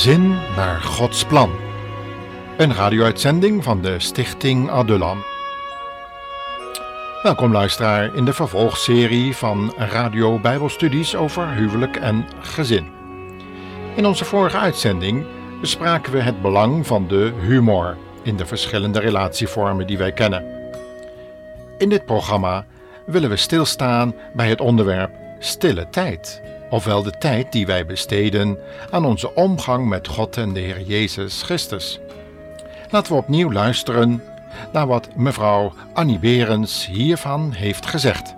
gezin naar Gods plan. Een radio-uitzending van de Stichting Adulam. Welkom luisteraar in de vervolgserie van Radio Bijbelstudies over huwelijk en gezin. In onze vorige uitzending bespraken we het belang van de humor in de verschillende relatievormen die wij kennen. In dit programma willen we stilstaan bij het onderwerp stille tijd ofwel de tijd die wij besteden aan onze omgang met God en de Heer Jezus Christus. Laten we opnieuw luisteren naar wat mevrouw Annie Berens hiervan heeft gezegd.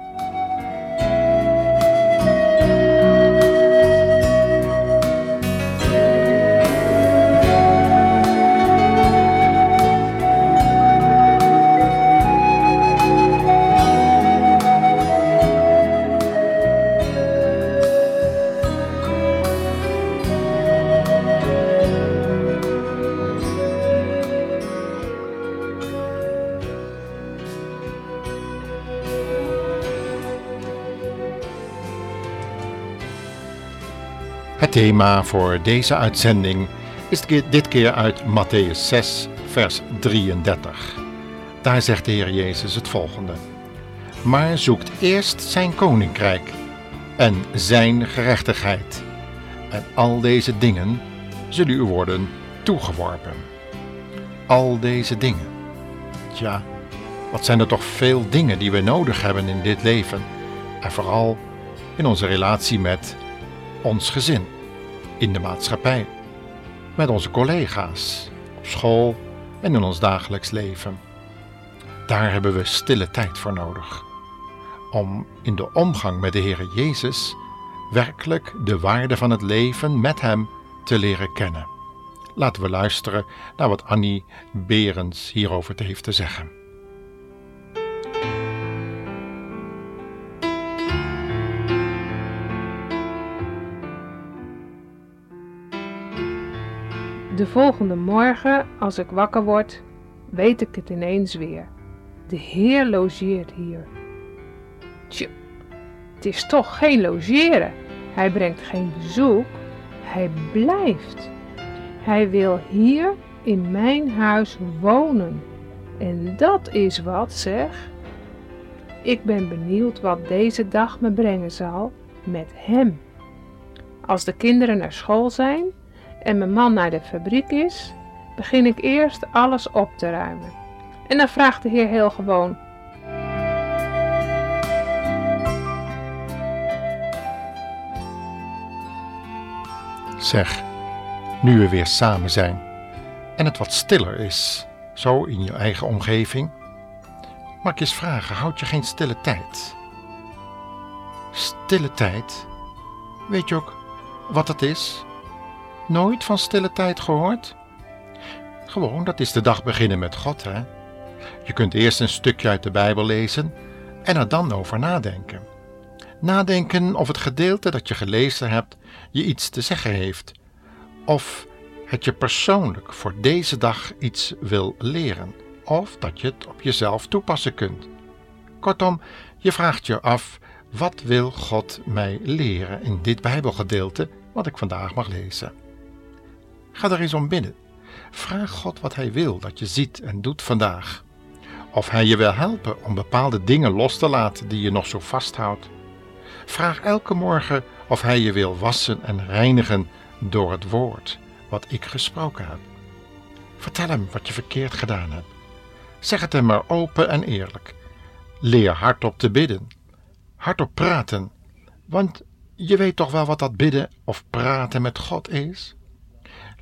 Thema voor deze uitzending is dit keer uit Matthäus 6, vers 33. Daar zegt de Heer Jezus het volgende: Maar zoekt eerst zijn koninkrijk en zijn gerechtigheid, en al deze dingen zullen u worden toegeworpen. Al deze dingen. Tja, wat zijn er toch veel dingen die we nodig hebben in dit leven, en vooral in onze relatie met ons gezin, in de maatschappij, met onze collega's, op school en in ons dagelijks leven. Daar hebben we stille tijd voor nodig. Om in de omgang met de Heer Jezus werkelijk de waarde van het leven met Hem te leren kennen. Laten we luisteren naar wat Annie Berens hierover heeft te zeggen. De volgende morgen, als ik wakker word, weet ik het ineens weer. De Heer logeert hier. Tje, het is toch geen logeren. Hij brengt geen bezoek. Hij blijft. Hij wil hier in mijn huis wonen. En dat is wat, zeg. Ik ben benieuwd wat deze dag me brengen zal met hem. Als de kinderen naar school zijn, en mijn man naar de fabriek is, begin ik eerst alles op te ruimen. En dan vraagt de Heer heel gewoon: Zeg, nu we weer samen zijn en het wat stiller is, zo in je eigen omgeving, mag ik eens vragen: houd je geen stille tijd? Stille tijd? Weet je ook wat het is? Nooit van stille tijd gehoord? Gewoon, dat is de dag beginnen met God, hè? Je kunt eerst een stukje uit de Bijbel lezen en er dan over nadenken. Nadenken of het gedeelte dat je gelezen hebt je iets te zeggen heeft, of het je persoonlijk voor deze dag iets wil leren, of dat je het op jezelf toepassen kunt. Kortom, je vraagt je af: wat wil God mij leren in dit Bijbelgedeelte wat ik vandaag mag lezen? Ga er eens om binnen. Vraag God wat Hij wil dat je ziet en doet vandaag. Of Hij je wil helpen om bepaalde dingen los te laten die je nog zo vasthoudt. Vraag elke morgen of Hij je wil wassen en reinigen door het woord wat ik gesproken heb. Vertel Hem wat je verkeerd gedaan hebt. Zeg het Hem maar open en eerlijk. Leer hardop te bidden. Hardop praten. Want je weet toch wel wat dat bidden of praten met God is?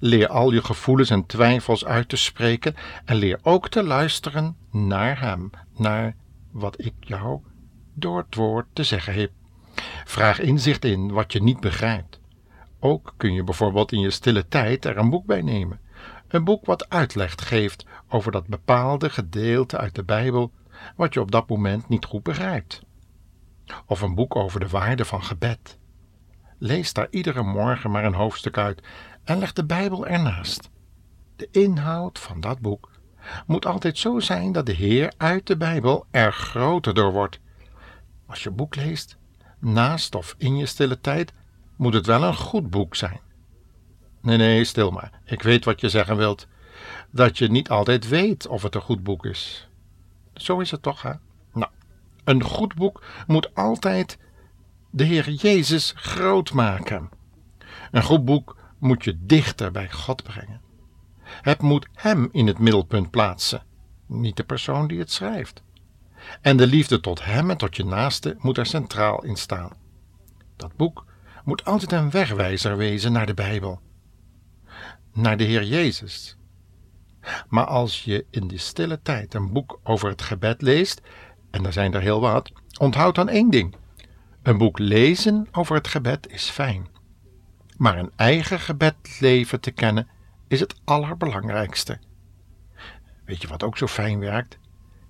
Leer al je gevoelens en twijfels uit te spreken en leer ook te luisteren naar Hem, naar wat ik jou door het woord te zeggen heb. Vraag inzicht in wat je niet begrijpt. Ook kun je bijvoorbeeld in je stille tijd er een boek bij nemen. Een boek wat uitleg geeft over dat bepaalde gedeelte uit de Bijbel wat je op dat moment niet goed begrijpt. Of een boek over de waarde van gebed. Lees daar iedere morgen maar een hoofdstuk uit en leg de Bijbel ernaast. De inhoud van dat boek moet altijd zo zijn dat de Heer uit de Bijbel er groter door wordt. Als je boek leest, naast of in je stille tijd, moet het wel een goed boek zijn. Nee, nee, stil maar. Ik weet wat je zeggen wilt. Dat je niet altijd weet of het een goed boek is. Zo is het toch, hè? Nou, een goed boek moet altijd de Heer Jezus groot maken. Een goed boek moet je dichter bij God brengen. Het moet Hem in het middelpunt plaatsen, niet de persoon die het schrijft. En de liefde tot Hem en tot je naaste moet er centraal in staan. Dat boek moet altijd een wegwijzer wezen naar de Bijbel, naar de Heer Jezus. Maar als je in die stille tijd een boek over het gebed leest, en er zijn er heel wat, onthoud dan één ding. Een boek lezen over het gebed is fijn. Maar een eigen gebedleven te kennen is het allerbelangrijkste. Weet je wat ook zo fijn werkt?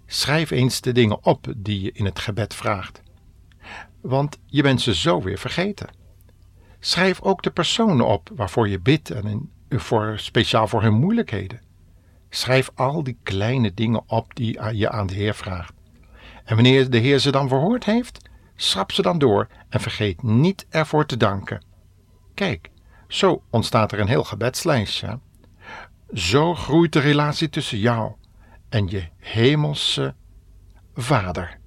Schrijf eens de dingen op die je in het gebed vraagt. Want je bent ze zo weer vergeten. Schrijf ook de personen op waarvoor je bidt en voor, speciaal voor hun moeilijkheden. Schrijf al die kleine dingen op die je aan de Heer vraagt. En wanneer de Heer ze dan verhoord heeft, schrap ze dan door en vergeet niet ervoor te danken. Kijk, zo ontstaat er een heel gebedslijstje. Zo groeit de relatie tussen jou en je hemelse Vader.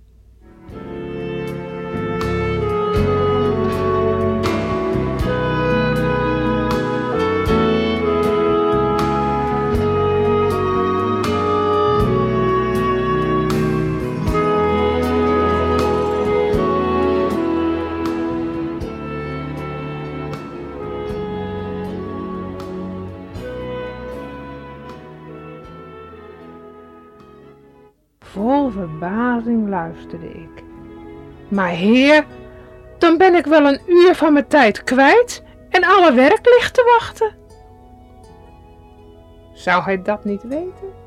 Verbazing luisterde ik. Maar heer, dan ben ik wel een uur van mijn tijd kwijt en alle werk ligt te wachten. Zou hij dat niet weten?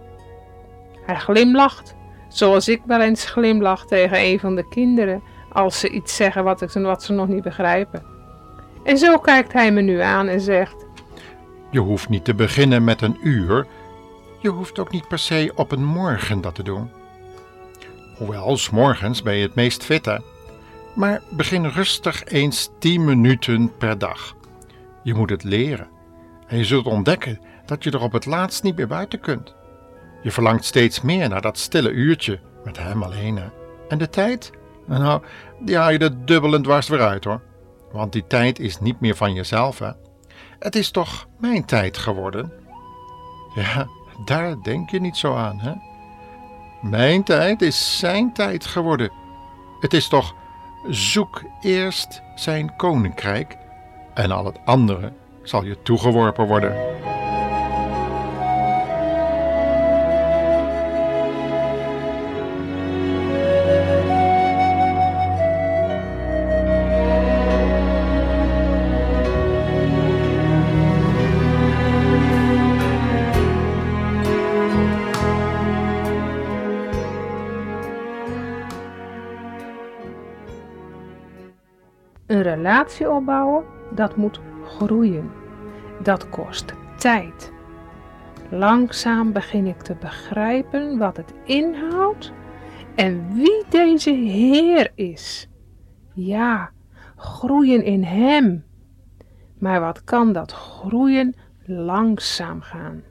Hij glimlacht, zoals ik wel eens glimlach tegen een van de kinderen als ze iets zeggen wat, ik, wat ze nog niet begrijpen. En zo kijkt hij me nu aan en zegt: Je hoeft niet te beginnen met een uur. Je hoeft ook niet per se op een morgen dat te doen. Hoewel, s'morgens ben je het meest fitte. Maar begin rustig eens 10 minuten per dag. Je moet het leren. En je zult ontdekken dat je er op het laatst niet meer buiten kunt. Je verlangt steeds meer naar dat stille uurtje met hem alleen. En de tijd? Nou, die haal je er dubbel en dwars weer uit hoor. Want die tijd is niet meer van jezelf hè. Het is toch mijn tijd geworden? Ja, daar denk je niet zo aan hè. Mijn tijd is zijn tijd geworden. Het is toch zoek eerst zijn koninkrijk en al het andere zal je toegeworpen worden. Relatie opbouwen, dat moet groeien. Dat kost tijd. Langzaam begin ik te begrijpen wat het inhoudt en wie deze Heer is. Ja, groeien in Hem. Maar wat kan dat groeien langzaam gaan?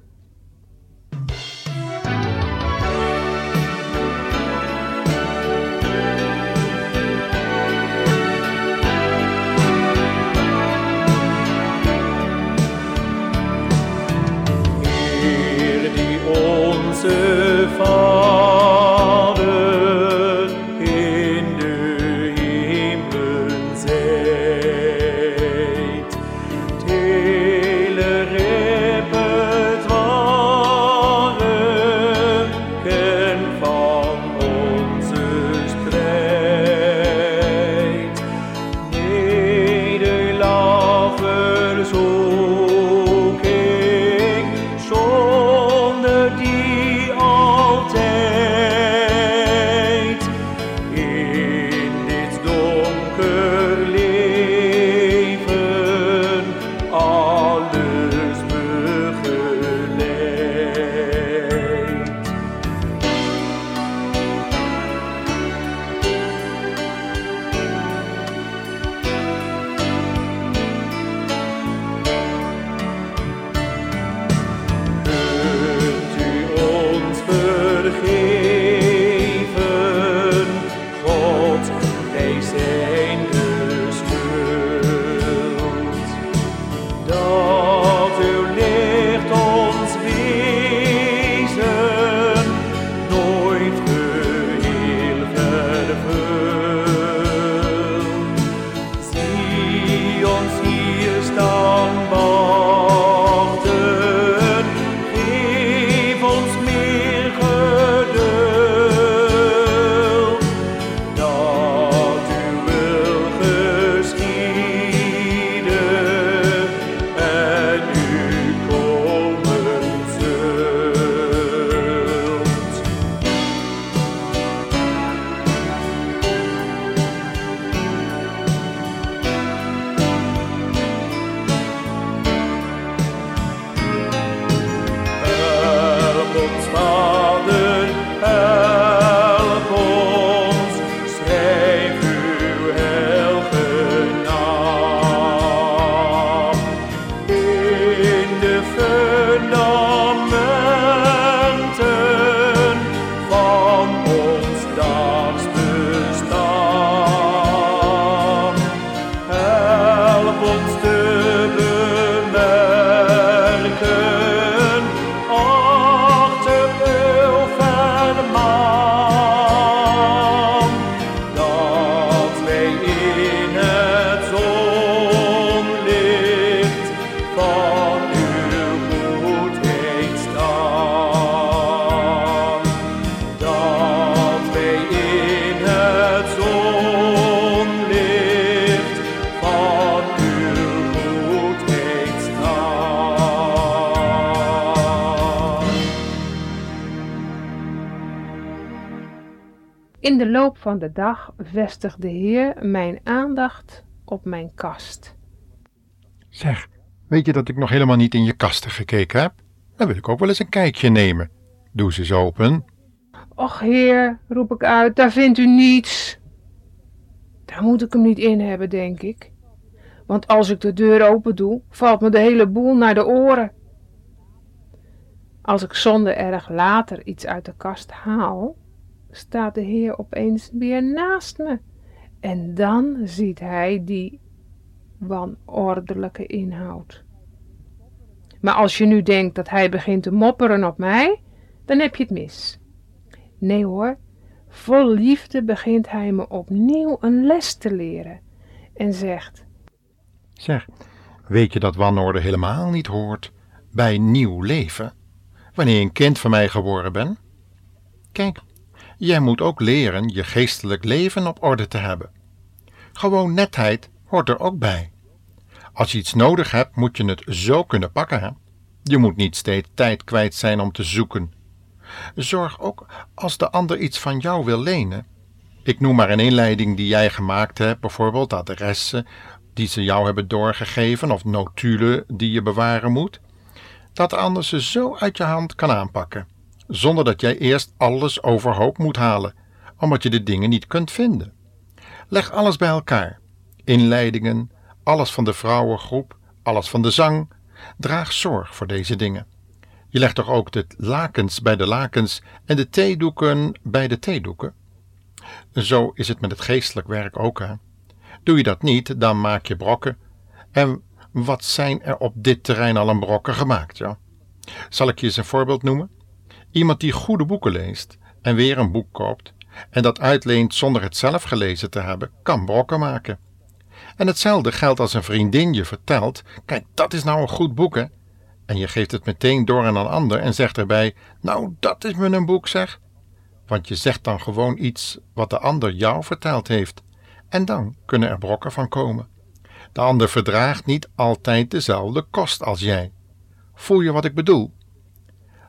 Loop van de dag vestigt de Heer mijn aandacht op mijn kast. Zeg, weet je dat ik nog helemaal niet in je kasten gekeken heb? Dan wil ik ook wel eens een kijkje nemen. Doe ze eens open. Och Heer, roep ik uit, daar vindt u niets. Daar moet ik hem niet in hebben, denk ik. Want als ik de deur open doe, valt me de hele boel naar de oren. Als ik zonder erg later iets uit de kast haal, staat de Heer opeens weer naast me. En dan ziet hij die wanordelijke inhoud. Maar als je nu denkt dat hij begint te mopperen op mij, dan heb je het mis. Nee hoor, vol liefde begint hij me opnieuw een les te leren en zegt: Zeg, weet je dat wanorde helemaal niet hoort bij nieuw leven? Wanneer een kind van mij geworden bent? Kijk, jij moet ook leren je geestelijk leven op orde te hebben. Gewoon netheid hoort er ook bij. Als je iets nodig hebt, moet je het zo kunnen pakken. Je moet niet steeds tijd kwijt zijn om te zoeken. Zorg ook als de ander iets van jou wil lenen. Ik noem maar een inleiding die jij gemaakt hebt, bijvoorbeeld adressen die ze jou hebben doorgegeven of notulen die je bewaren moet. Dat de ander ze zo uit je hand kan aanpakken, zonder dat jij eerst alles overhoop moet halen, omdat je de dingen niet kunt vinden. Leg alles bij elkaar: inleidingen, alles van de vrouwengroep, alles van de zang. Draag zorg voor deze dingen. Je legt toch ook de lakens bij de lakens en de theedoeken bij de theedoeken? Zo is het met het geestelijk werk ook. Hè? Doe je dat niet, dan maak je brokken. En wat zijn er op dit terrein al een brokken gemaakt? Ja? Zal ik je eens een voorbeeld noemen? Iemand die goede boeken leest en weer een boek koopt en dat uitleent zonder het zelf gelezen te hebben, kan brokken maken. En hetzelfde geldt als een vriendin je vertelt: Kijk, dat is nou een goed boek, hè? En je geeft het meteen door aan een ander en zegt erbij: Nou, dat is me een boek, zeg. Want je zegt dan gewoon iets wat de ander jou verteld heeft. En dan kunnen er brokken van komen. De ander verdraagt niet altijd dezelfde kost als jij. Voel je wat ik bedoel?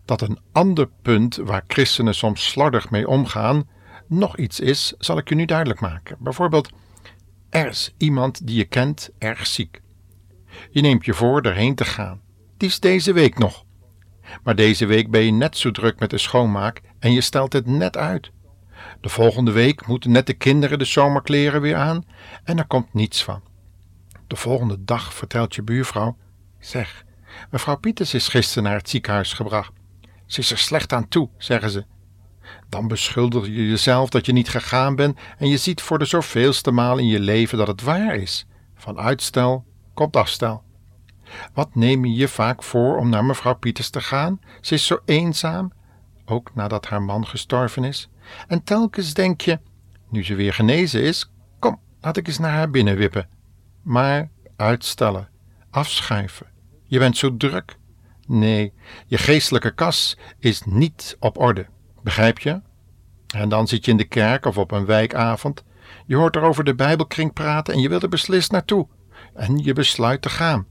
Dat een ander punt waar christenen soms slordig mee omgaan, nog iets is, zal ik je nu duidelijk maken. Bijvoorbeeld, er is iemand die je kent erg ziek. Je neemt je voor erheen te gaan. Die is deze week nog. Maar deze week ben je net zo druk met de schoonmaak en je stelt het net uit. De volgende week moeten net de kinderen de zomerkleren weer aan en er komt niets van. De volgende dag vertelt je buurvrouw: Zeg, mevrouw Pieters is gisteren naar het ziekenhuis gebracht. Ze is er slecht aan toe, zeggen ze. Dan beschuldig je jezelf dat je niet gegaan bent en je ziet voor de zoveelste maal in je leven dat het waar is. Van uitstel komt afstel. Wat neem je je vaak voor om naar mevrouw Pieters te gaan? Ze is zo eenzaam, ook nadat haar man gestorven is. En telkens denk je, nu ze weer genezen is, kom, laat ik eens naar haar binnen wippen. Maar uitstellen, afschuiven. Je bent zo druk. Nee, je geestelijke kas is niet op orde. Begrijp je? En dan zit je in de kerk of op een wijkavond. Je hoort er over de Bijbelkring praten en je wilt er beslist naartoe. En je besluit te gaan.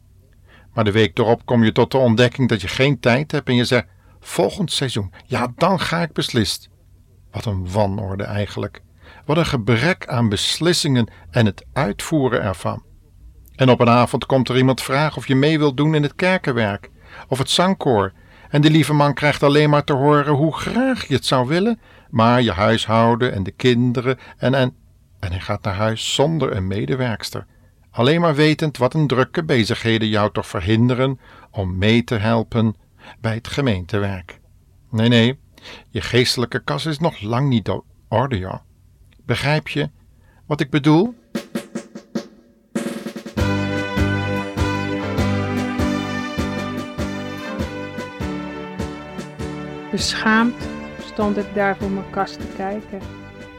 Maar de week erop kom je tot de ontdekking dat je geen tijd hebt en je zegt: volgend seizoen, ja, dan ga ik beslist. Wat een wanorde eigenlijk. Wat een gebrek aan beslissingen en het uitvoeren ervan. En op een avond komt er iemand vragen of je mee wilt doen in het kerkenwerk of het zangkoor. En de lieve man krijgt alleen maar te horen hoe graag je het zou willen, maar je huishouden en de kinderen en en. En hij gaat naar huis zonder een medewerkster, alleen maar wetend wat een drukke bezigheden jou toch verhinderen om mee te helpen bij het gemeentewerk. Nee, nee, je geestelijke kas is nog lang niet op orde, ja. Begrijp je wat ik bedoel? Beschaamd stond ik daar voor mijn kast te kijken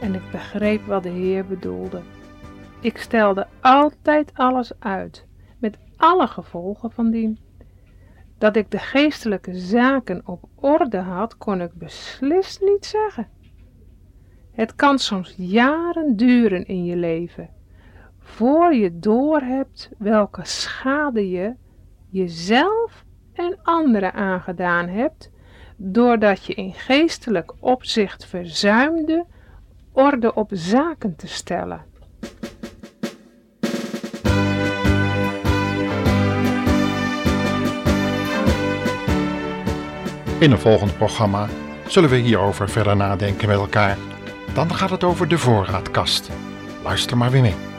en ik begreep wat de Heer bedoelde. Ik stelde altijd alles uit, met alle gevolgen van dien. Dat ik de geestelijke zaken op orde had, kon ik beslist niet zeggen. Het kan soms jaren duren in je leven, voor je doorhebt welke schade je jezelf en anderen aangedaan hebt, doordat je in geestelijk opzicht verzuimde orde op zaken te stellen. In een volgend programma zullen we hierover verder nadenken met elkaar. Dan gaat het over de voorraadkast. Luister maar weer mee.